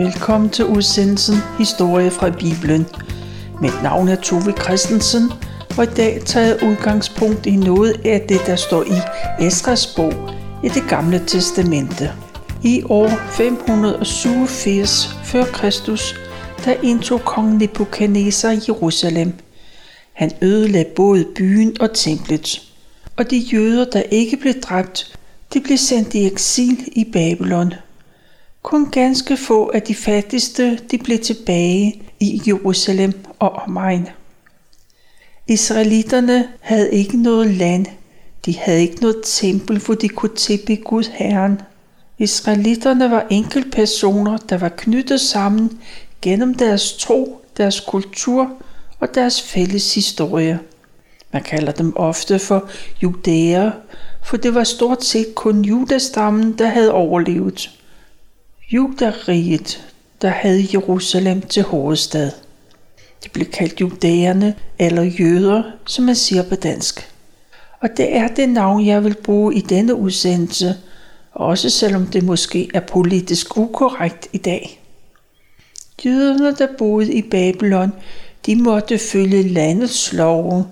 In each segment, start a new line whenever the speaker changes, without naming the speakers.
Velkommen til udsendelsen Historie fra Bibelen. Mit navn er Tove Christensen, og i dag tager jeg udgangspunkt i noget af det, der står i Esras bog i det gamle testamente. I år 587 f.Kr. der indtog kong Nebuchadnezzar Jerusalem. Han ødelagde både byen og templet. Og de jøder, der ikke blev dræbt, de blev sendt i eksil i Babylon. Kun ganske få af de fattigste de blev tilbage i Jerusalem og omegn. Israelitterne havde ikke noget land. De havde ikke noget tempel, hvor de kunne tilbe Gud Herren. Israelitterne var enkeltpersoner, der var knyttet sammen gennem deres tro, deres kultur og deres fælles historie. Man kalder dem ofte for judæer, for det var stort set kun judastammen, der havde overlevet. Judariget, der havde Jerusalem til hovedstad. Det blev kaldt judæerne eller jøder, som man siger på dansk. Og det er det navn, jeg vil bruge i denne udsendelse, også selvom det måske er politisk ukorrekt i dag. Jøderne, der boede i Babylon, de måtte følge landets love,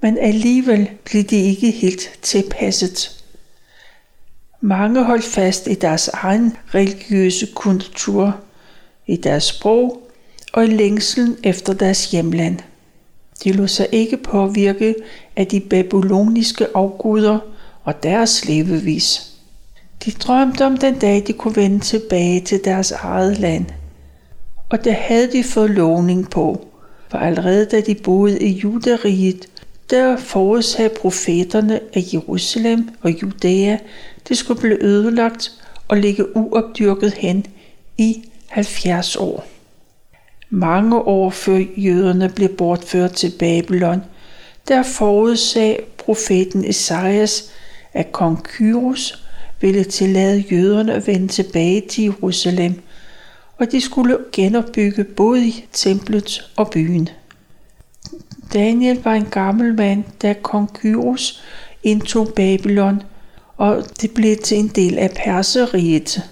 men alligevel blev de ikke helt tilpasset. Mange holdt fast i deres egen religiøse kultur, i deres sprog og i længselen efter deres hjemland. De lod sig ikke påvirke af de babyloniske afguder og deres levevis. De drømte om den dag, de kunne vende tilbage til deres eget land. Og det havde de fået lovning på, for allerede da de boede i Judariget, der forudsagde profeterne af Jerusalem og Judæa, det skulle blive ødelagt og ligge uopdyrket hen i 70 år. Mange år før jøderne blev bortført til Babylon, der forudsag profeten Esajas, at kong Kyros ville tillade jøderne at vende tilbage til Jerusalem, og de skulle genopbygge både templet og byen. Daniel var en gammel mand, da kong Kyros indtog Babylon, og det blev til en del af Perseriet.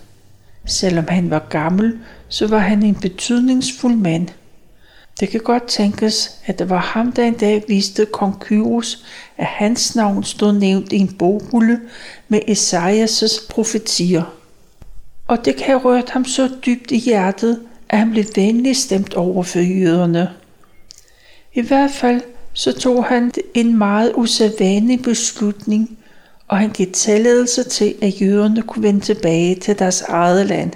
Selvom han var gammel, så var han en betydningsfuld mand. Det kan godt tænkes, at det var ham, der en dag viste kong Kyros, at hans navn stod nævnt i en bogrulle med Esajas' profetier. Og det kan have rørt ham så dybt i hjertet, at han blev venlig stemt over for jøderne. I hvert fald så tog han en meget usædvanlig beslutning, og han gav tilladelse til, at jøderne kunne vende tilbage til deres eget land.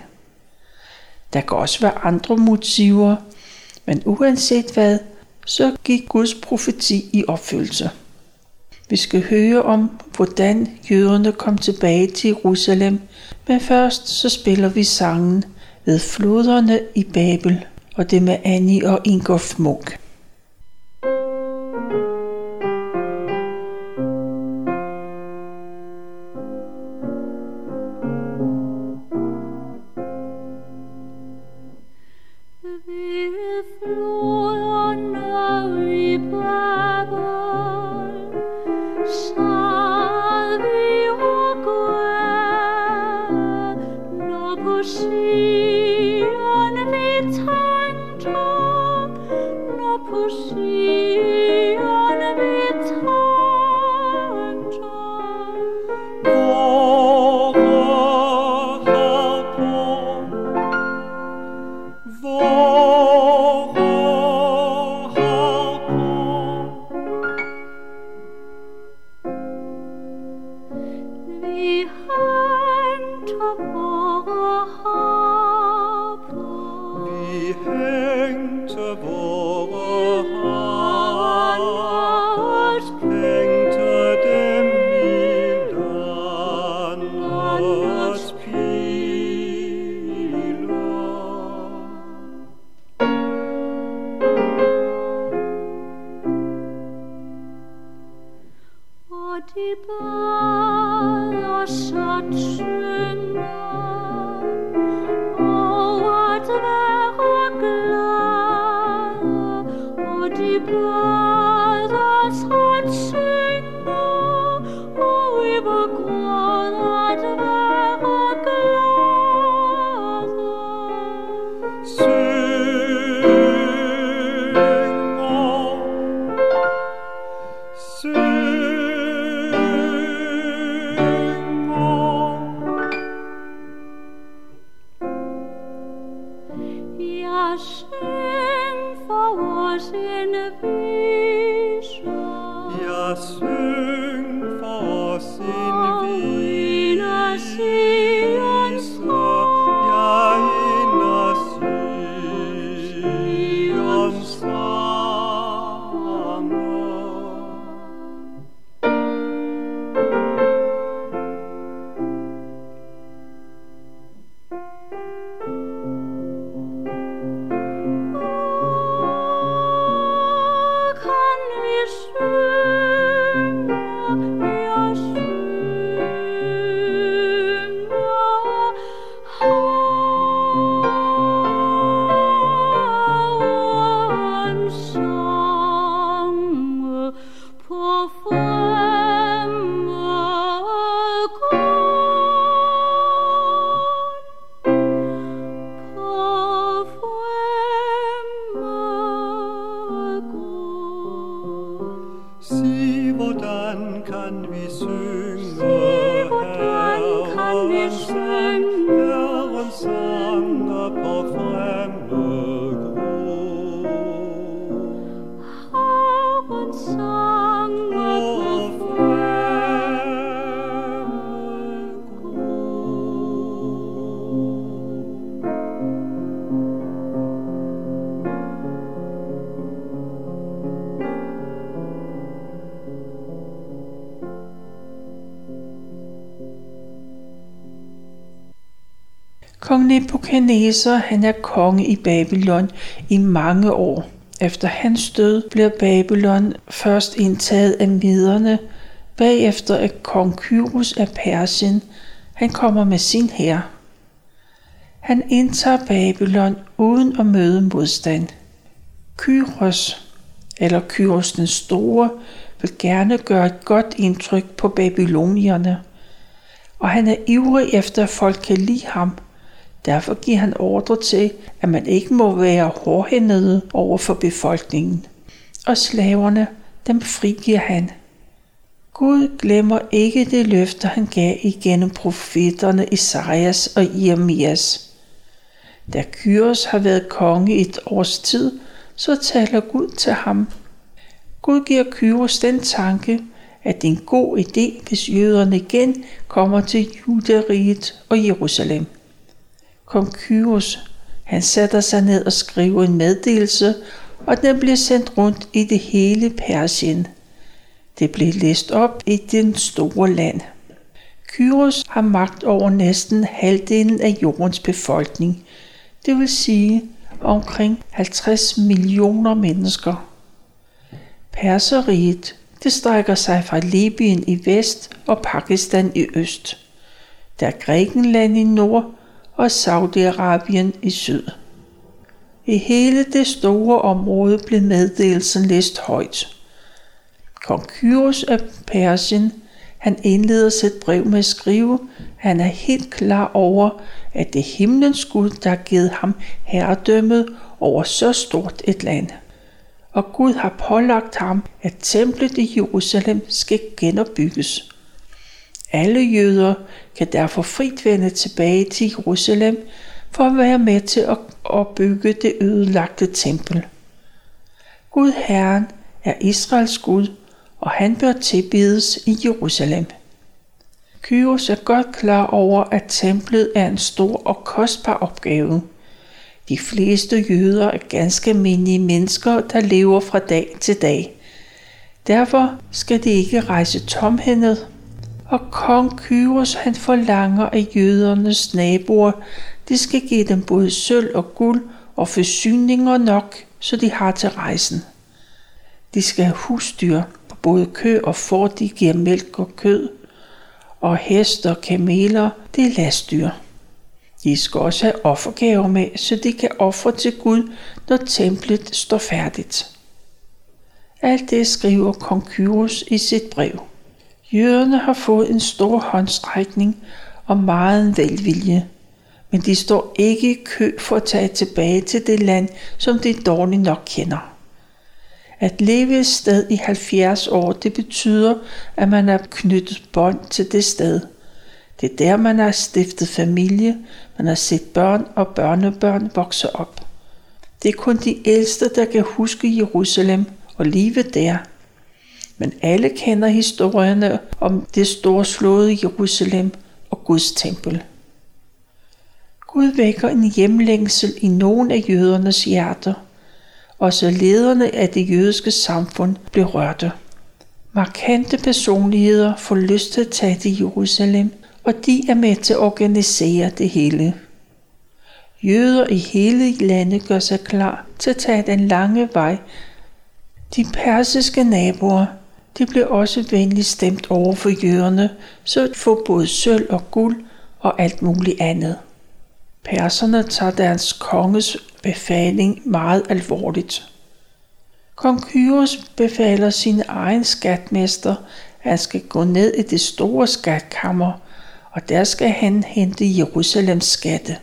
Der kan også være andre motiver, men uanset hvad, så gik Guds profeti i opfyldelse. Vi skal høre om, hvordan jøderne kom tilbage til Jerusalem, men først så spiller vi sangen ved floderne i Babel, og det med Annie og Ingolf Munk. 是是。Nebuchadnezzar han er konge i Babylon i mange år. Efter hans død bliver Babylon først indtaget af miderne, bagefter af kong Kyrus af Persien. Han kommer med sin hær. Han indtager Babylon uden at møde modstand. Kyros, eller Kyros den Store, vil gerne gøre et godt indtryk på babylonierne, og han er ivrig efter, at folk kan lide ham – Derfor giver han ordre til, at man ikke må være hårdhændede over for befolkningen. Og slaverne, dem frigiver han. Gud glemmer ikke det løfte, han gav igennem profeterne Isaias og Jeremias. Da Kyros har været konge i et års tid, så taler Gud til ham. Gud giver Kyros den tanke, at det er en god idé, hvis jøderne igen kommer til Judariget og Jerusalem. Kong Kyros, han sætter sig ned og skriver en meddelelse, og den bliver sendt rundt i det hele Persien. Det blev læst op i den store land. Kyros har magt over næsten halvdelen af jordens befolkning, det vil sige omkring 50 millioner mennesker. Perseriet, det strækker sig fra Libyen i vest og Pakistan i øst. Der er Grækenland i nord og Saudi-Arabien i syd. I hele det store område blev meddelelsen læst højt. Kong Kyros af Persien, han indleder sit brev med at skrive, at han er helt klar over, at det er himlens Gud, der har givet ham herredømmet over så stort et land. Og Gud har pålagt ham, at templet i Jerusalem skal genopbygges. Alle jøder kan derfor frit vende tilbage til Jerusalem for at være med til at opbygge det ødelagte tempel. Gud Herren er Israels Gud, og han bør tilbedes i Jerusalem. Kyros er godt klar over, at templet er en stor og kostbar opgave. De fleste jøder er ganske almindelige mennesker, der lever fra dag til dag. Derfor skal de ikke rejse tomhændet og kong Kyros han forlanger af jødernes naboer, de skal give dem både sølv og guld og forsyninger nok, så de har til rejsen. De skal have husdyr, på både kø og får, de giver mælk og kød, og heste og kameler, det er lastdyr. De skal også have offergaver med, så de kan ofre til Gud, når templet står færdigt. Alt det skriver kong Kyros i sit brev. Jøderne har fået en stor håndstrækning og meget velvilje, men de står ikke i kø for at tage tilbage til det land, som de dårligt nok kender. At leve et sted i 70 år, det betyder, at man er knyttet bånd til det sted. Det er der, man har stiftet familie, man har set børn og børnebørn vokse op. Det er kun de ældste, der kan huske Jerusalem og livet der. Men alle kender historierne om det storslåede Jerusalem og Guds tempel. Gud vækker en hjemlængsel i nogle af jødernes hjerter. og så lederne af det jødiske samfund blev rørte. Markante personligheder får lyst til at tage til Jerusalem, og de er med til at organisere det hele. Jøder i hele landet gør sig klar til at tage den lange vej. De persiske naboer, de blev også venligt stemt over for jøderne, så at få både sølv og guld og alt muligt andet. Perserne tager deres konges befaling meget alvorligt. Kong Kyros befaler sin egen skatmester, at han skal gå ned i det store skatkammer, og der skal han hente Jerusalems skatte.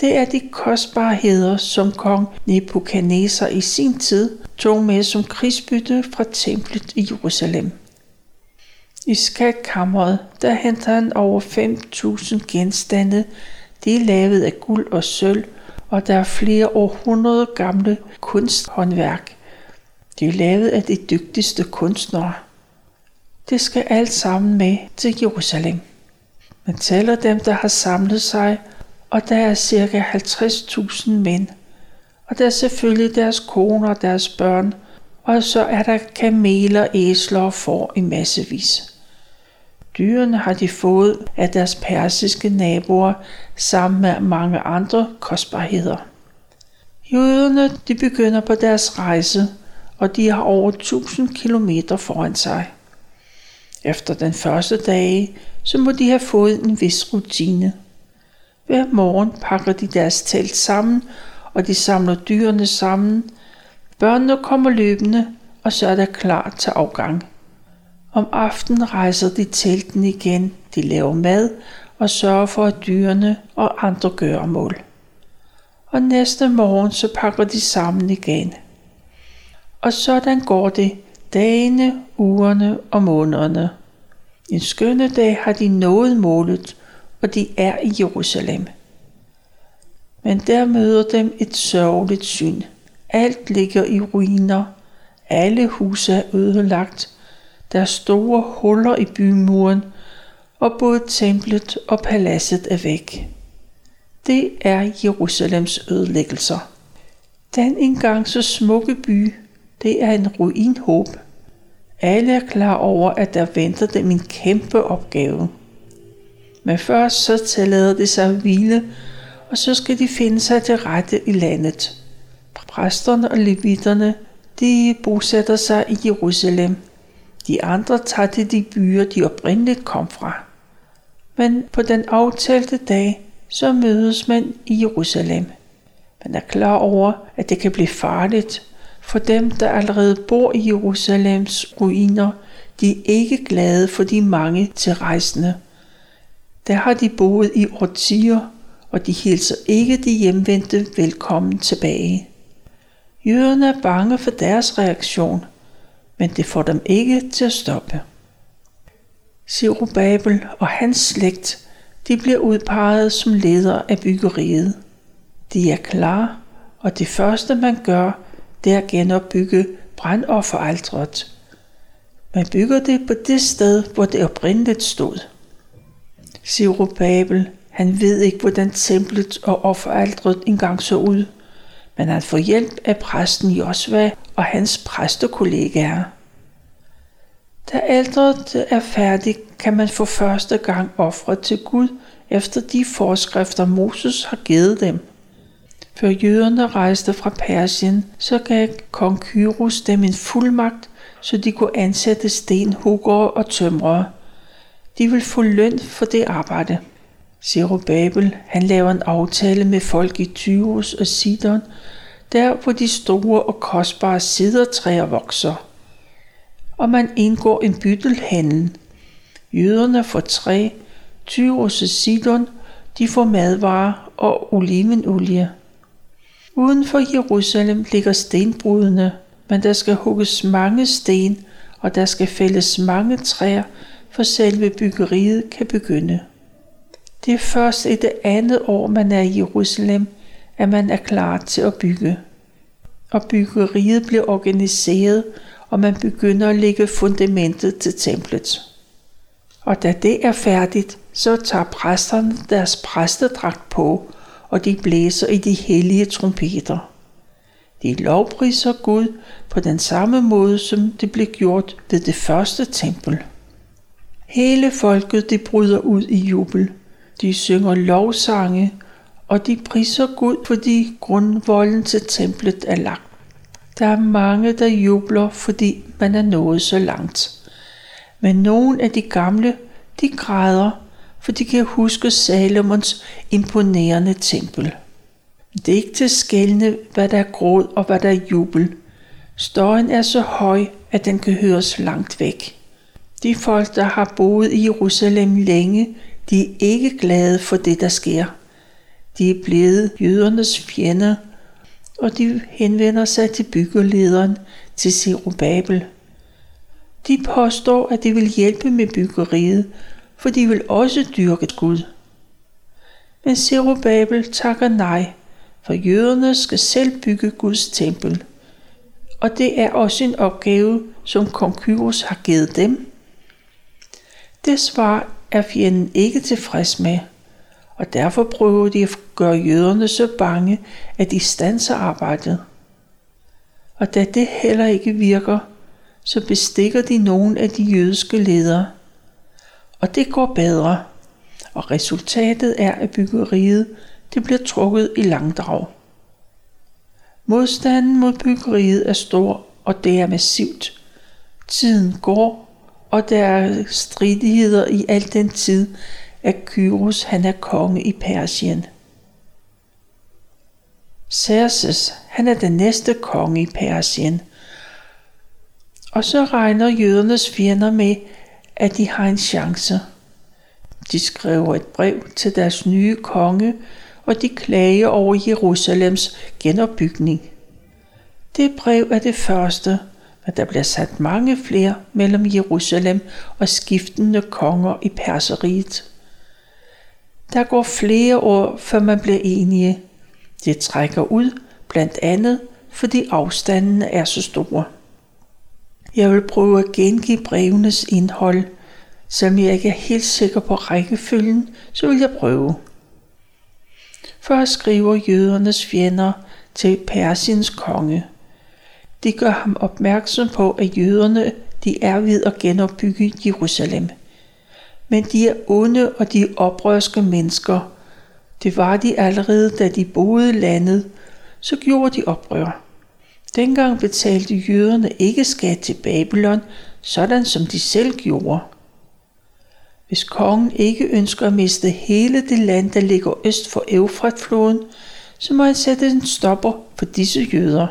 Det er de kostbarheder, som kong Nebuchadnezzar i sin tid tog med som krigsbytte fra templet i Jerusalem. I skatkammeret, der henter han over 5.000 genstande, de er lavet af guld og sølv, og der er flere århundrede gamle kunsthåndværk. De er lavet af de dygtigste kunstnere. Det skal alt sammen med til Jerusalem. Man tæller dem, der har samlet sig, og der er cirka 50.000 mænd. Og der er selvfølgelig deres koner og deres børn, og så er der kameler, æsler og får i massevis. Dyrene har de fået af deres persiske naboer sammen med mange andre kostbarheder. Jøderne de begynder på deres rejse, og de har over 1000 km foran sig. Efter den første dag, så må de have fået en vis rutine. Hver morgen pakker de deres telt sammen, og de samler dyrene sammen. Børnene kommer løbende, og så er der klar til afgang. Om aftenen rejser de telten igen, de laver mad og sørger for at dyrene og andre gøremål. Og næste morgen så pakker de sammen igen. Og sådan går det dagene, ugerne og månederne. En skønne dag har de nået målet, og de er i Jerusalem. Men der møder dem et sørgeligt syn. Alt ligger i ruiner. Alle huse er ødelagt. Der er store huller i bymuren, og både templet og paladset er væk. Det er Jerusalems ødelæggelser. Den engang så smukke by, det er en ruinhåb. Alle er klar over, at der venter dem en kæmpe opgave. Men først så tillader det sig at hvile, og så skal de finde sig til rette i landet. Præsterne og levitterne, de bosætter sig i Jerusalem. De andre tager til de byer, de oprindeligt kom fra. Men på den aftalte dag, så mødes man i Jerusalem. Man er klar over, at det kan blive farligt, for dem, der allerede bor i Jerusalems ruiner, de er ikke glade for de mange tilrejsende. Der har de boet i årtier, og de hilser ikke de hjemvendte velkommen tilbage. Jøderne er bange for deres reaktion, men det får dem ikke til at stoppe. Zerubabel og hans slægt, de bliver udpeget som ledere af byggeriet. De er klar, og det første man gør, det er at genopbygge brandofferaltret. Man bygger det på det sted, hvor det oprindeligt stod. Zerubabel, han ved ikke, hvordan templet og offeraltret engang så ud, men han får hjælp af præsten Josva og hans præstekollegaer. Da alderet er færdig, kan man for første gang ofre til Gud efter de forskrifter Moses har givet dem. Før jøderne rejste fra Persien, så gav kong Kyros dem en fuldmagt, så de kunne ansætte stenhuggere og tømrere. De vil få løn for det arbejde. Zerubabel, han laver en aftale med folk i Tyros og Sidon, der hvor de store og kostbare sidertræer vokser. Og man indgår en byttelhandel. Jøderne får træ, Tyros og Sidon, de får madvarer og olivenolie. Uden for Jerusalem ligger stenbrudene, men der skal hugges mange sten, og der skal fældes mange træer, for selve byggeriet kan begynde. Det er først i det andet år, man er i Jerusalem, at man er klar til at bygge. Og byggeriet bliver organiseret, og man begynder at lægge fundamentet til templet. Og da det er færdigt, så tager præsterne deres præstedragt på, og de blæser i de hellige trompeter. De lovpriser Gud på den samme måde, som det blev gjort ved det første tempel. Hele folket de bryder ud i jubel. De synger lovsange, og de priser Gud, fordi grundvolden til templet er lagt. Der er mange, der jubler, fordi man er nået så langt. Men nogle af de gamle, de græder, for de kan huske Salomons imponerende tempel. Det er ikke til skældne, hvad der er gråd og hvad der er jubel. Støjen er så høj, at den kan høres langt væk. De folk, der har boet i Jerusalem længe, de er ikke glade for det, der sker. De er blevet jødernes fjender, og de henvender sig til byggelederen, til Zerubabel. De påstår, at de vil hjælpe med byggeriet, for de vil også dyrke Gud. Men Zerubabel takker nej, for jøderne skal selv bygge Guds tempel. Og det er også en opgave, som kong Kyros har givet dem. Det svar er fjenden ikke tilfreds med, og derfor prøver de at gøre jøderne så bange, at de stanser arbejdet. Og da det heller ikke virker, så bestikker de nogle af de jødiske ledere. Og det går bedre, og resultatet er, at byggeriet det bliver trukket i langdrag. Modstanden mod byggeriet er stor, og det er massivt. Tiden går, og der er stridigheder i al den tid, at Kyros han er konge i Persien. Xerxes, han er den næste konge i Persien. Og så regner jødernes fjender med, at de har en chance. De skriver et brev til deres nye konge, og de klager over Jerusalems genopbygning. Det brev er det første, men der bliver sat mange flere mellem Jerusalem og skiftende konger i Perseriet. Der går flere år, før man bliver enige. Det trækker ud, blandt andet fordi afstanden er så store. Jeg vil prøve at gengive brevenes indhold, som jeg ikke er helt sikker på rækkefølgen, så vil jeg prøve. Først skriver jødernes fjender til Persiens konge. De gør ham opmærksom på, at jøderne de er ved at genopbygge Jerusalem. Men de er onde og de er oprørske mennesker. Det var de allerede, da de boede landet, så gjorde de oprør. Dengang betalte jøderne ikke skat til Babylon, sådan som de selv gjorde. Hvis kongen ikke ønsker at miste hele det land, der ligger øst for Eufratfloden, så må han sætte en stopper for disse jøder.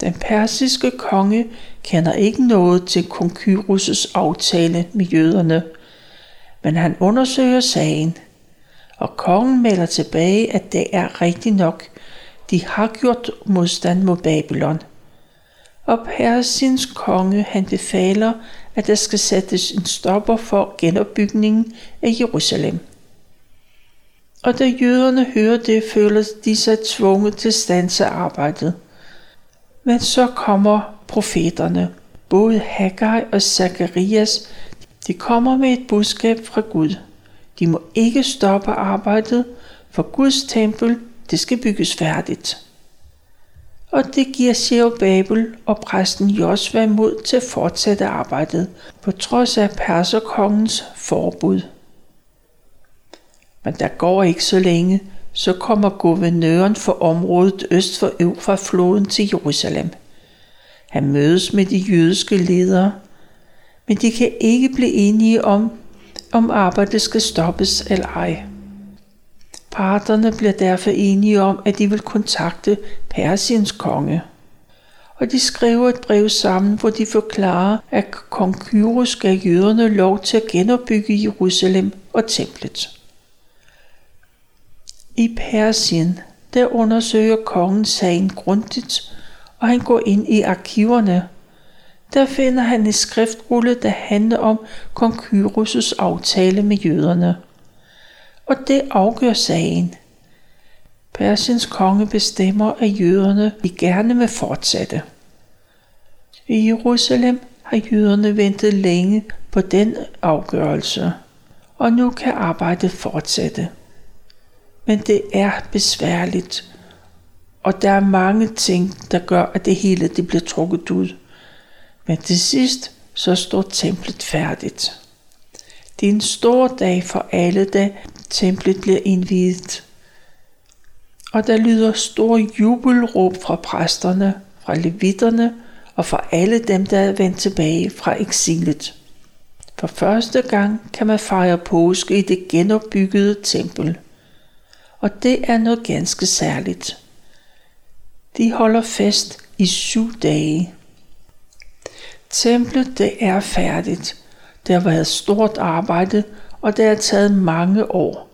Den persiske konge kender ikke noget til kong Kyros' aftale med jøderne, men han undersøger sagen, og kongen melder tilbage, at det er rigtigt nok. De har gjort modstand mod Babylon. Og Persiens konge han befaler, at der skal sættes en stopper for genopbygningen af Jerusalem. Og da jøderne hører det, føler de sig tvunget til stanse arbejdet. Men så kommer profeterne, både Haggai og Zakarias, de kommer med et budskab fra Gud. De må ikke stoppe arbejdet, for Guds tempel, det skal bygges færdigt og det giver Babel og præsten Josva mod til at fortsætte arbejdet, på trods af perserkongens forbud. Men der går ikke så længe, så kommer guvernøren for området øst for Eufrat-floden til Jerusalem. Han mødes med de jødiske ledere, men de kan ikke blive enige om, om arbejdet skal stoppes eller ej. Parterne bliver derfor enige om, at de vil kontakte Persiens konge. Og de skriver et brev sammen, hvor de forklarer, at kong Kyros gav jøderne lov til at genopbygge Jerusalem og templet. I Persien, der undersøger kongen sagen grundigt, og han går ind i arkiverne. Der finder han en skriftrulle, der handler om kong Kyros' aftale med jøderne og det afgør sagen. Persiens konge bestemmer, at jøderne vi gerne vil fortsætte. I Jerusalem har jøderne ventet længe på den afgørelse, og nu kan arbejdet fortsætte. Men det er besværligt, og der er mange ting, der gør, at det hele det bliver trukket ud. Men til sidst, så står templet færdigt. Det er en stor dag for alle, da templet bliver indviet. Og der lyder stor jubelråb fra præsterne, fra levitterne og fra alle dem, der er vendt tilbage fra eksilet. For første gang kan man fejre påske i det genopbyggede tempel. Og det er noget ganske særligt. De holder fest i syv dage. Templet det er færdigt. Det har været stort arbejde, og det har taget mange år.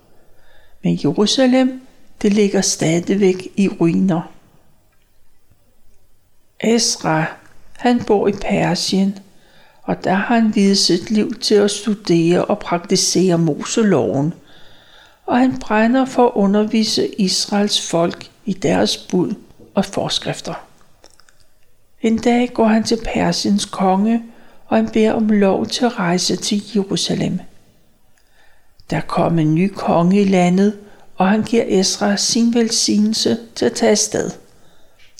Men Jerusalem, det ligger stadigvæk i ruiner. Esra, han bor i Persien, og der har han videt sit liv til at studere og praktisere Moseloven, og han brænder for at undervise Israels folk i deres bud og forskrifter. En dag går han til Persiens konge, og han beder om lov til at rejse til Jerusalem. Der kom en ny konge i landet, og han giver Esra sin velsignelse til at tage afsted.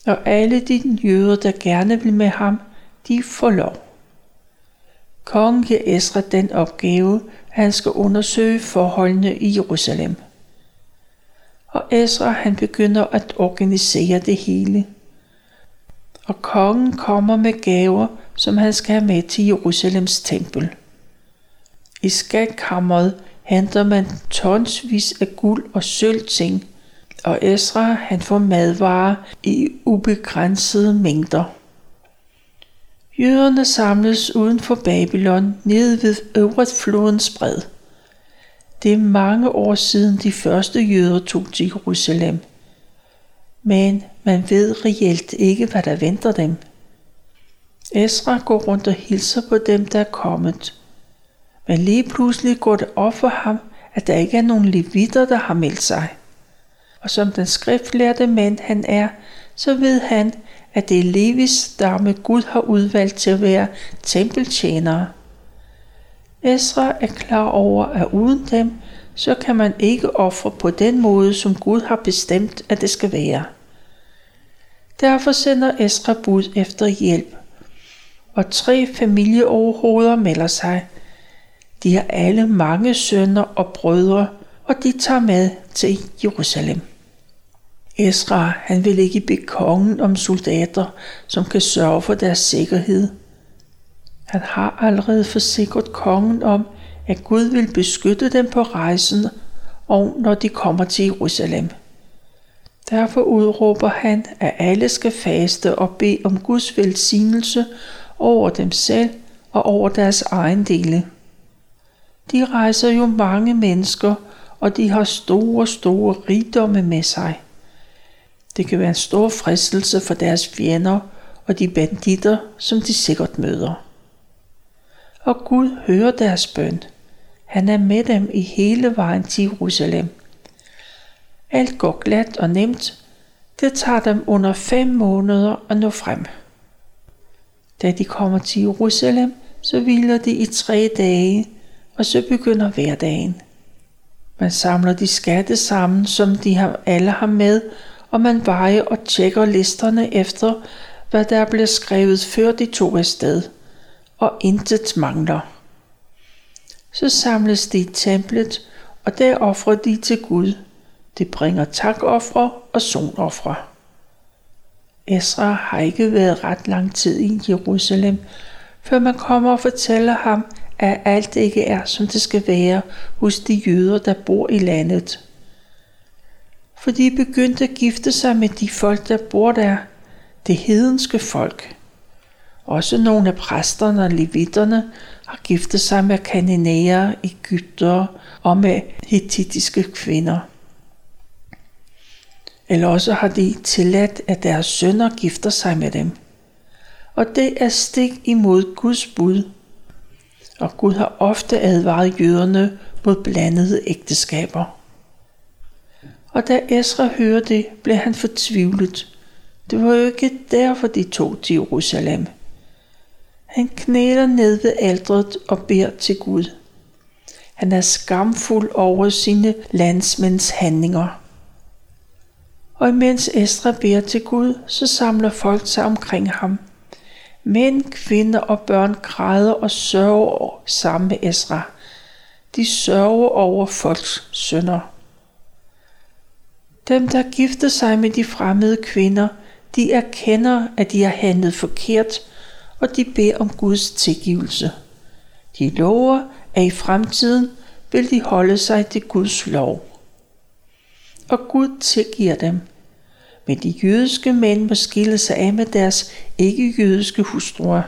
Og alle de jøder, der gerne vil med ham, de får lov. Kongen giver Esra den opgave, han skal undersøge forholdene i Jerusalem. Og Esra han begynder at organisere det hele. Og kongen kommer med gaver, som han skal have med til Jerusalems tempel. I skatkammeret henter man tonsvis af guld og sølvting, og Esra han får madvarer i ubegrænsede mængder. Jøderne samles uden for Babylon nede ved Øvrigt bred. Det er mange år siden de første jøder tog til Jerusalem. Men man ved reelt ikke, hvad der venter dem. Esra går rundt og hilser på dem, der er kommet. Men lige pludselig går det op for ham, at der ikke er nogen levitter, der har meldt sig. Og som den skriftlærte mand han er, så ved han, at det er Levis stamme Gud har udvalgt til at være tempeltjenere. Esra er klar over, at uden dem, så kan man ikke ofre på den måde, som Gud har bestemt, at det skal være. Derfor sender Esra bud efter hjælp, og tre familieoverhoveder melder sig. De har alle mange sønner og brødre, og de tager med til Jerusalem. Esra, han vil ikke bede kongen om soldater, som kan sørge for deres sikkerhed. Han har allerede forsikret kongen om, at Gud vil beskytte dem på rejsen og når de kommer til Jerusalem. Derfor udråber han, at alle skal faste og bede om Guds velsignelse over dem selv og over deres egen dele. De rejser jo mange mennesker, og de har store, store rigdomme med sig. Det kan være en stor fristelse for deres fjender og de banditter, som de sikkert møder. Og Gud hører deres bøn. Han er med dem i hele vejen til Jerusalem. Alt går glat og nemt. Det tager dem under fem måneder at nå frem. Da de kommer til Jerusalem, så hviler de i tre dage, og så begynder hverdagen. Man samler de skatte sammen, som de har, alle har med, og man vejer og tjekker listerne efter, hvad der blev skrevet før de tog afsted, og intet mangler. Så samles de i templet, og der offrer de til Gud. De bringer takoffre og sonoffre. Esra har ikke været ret lang tid i Jerusalem, før man kommer og fortæller ham, at alt ikke er, som det skal være hos de jøder, der bor i landet for de begyndte at gifte sig med de folk, der bor der, det hedenske folk. Også nogle af præsterne og levitterne har giftet sig med kananæer, egyptere og med hittitiske kvinder. Eller også har de tilladt, at deres sønner gifter sig med dem. Og det er stik imod Guds bud. Og Gud har ofte advaret jøderne mod blandede ægteskaber. Og da Esra hørte det, blev han fortvivlet. Det var jo ikke derfor, de tog til Jerusalem. Han knæler ned ved aldret og beder til Gud. Han er skamfuld over sine landsmænds handlinger. Og imens Esra beder til Gud, så samler folk sig omkring ham. Mænd, kvinder og børn græder og sørger sammen med Esra. De sørger over folks sønder. Dem, der gifter sig med de fremmede kvinder, de erkender, at de har handlet forkert, og de beder om Guds tilgivelse. De lover, at i fremtiden vil de holde sig til Guds lov. Og Gud tilgiver dem. Men de jødiske mænd må skille sig af med deres ikke-jødiske hustruer.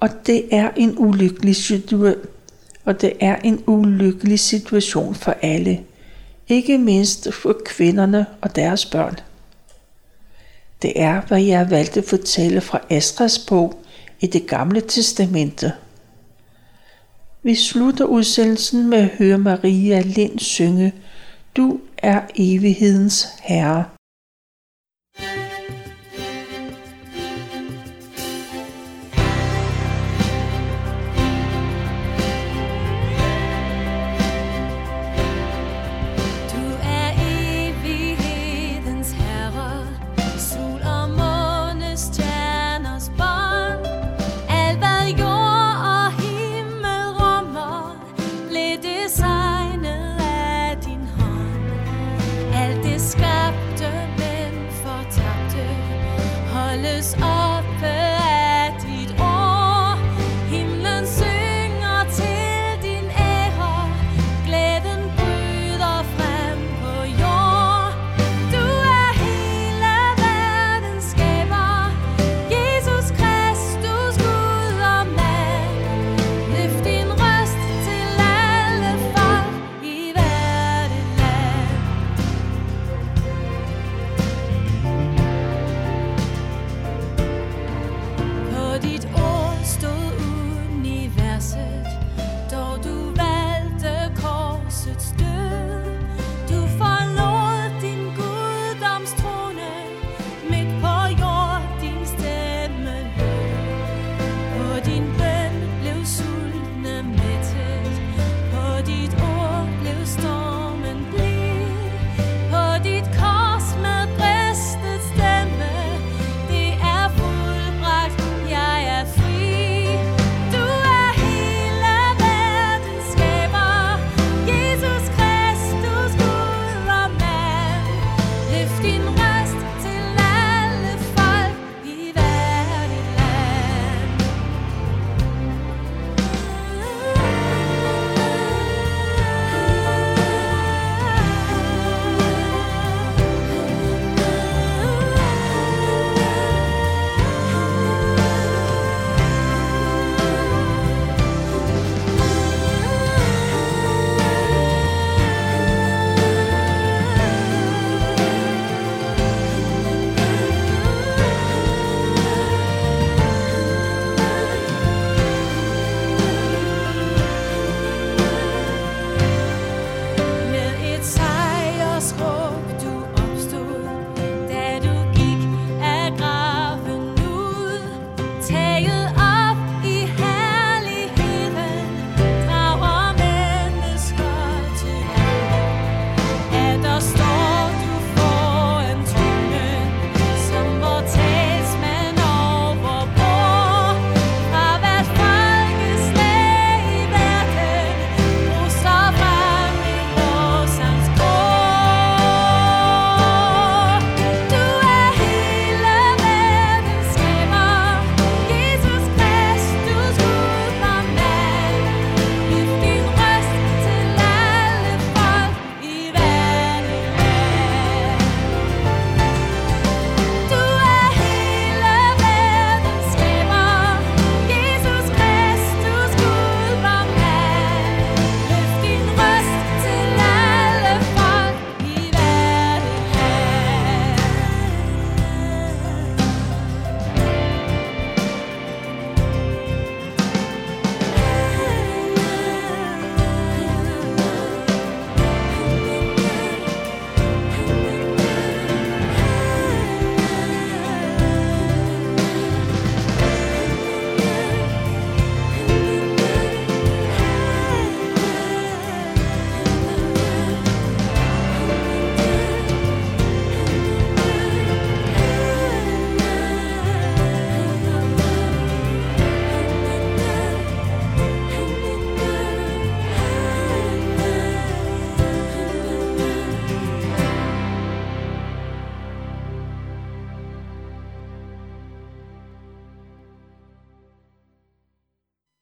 Og det er en ulykkelig situation. Og det er en ulykkelig situation for alle, ikke mindst for kvinderne og deres børn. Det er, hvad jeg valgte at fortælle fra Astras bog i det gamle testamente. Vi slutter udsendelsen med at høre Maria Lind synge Du er evighedens Herre.
All.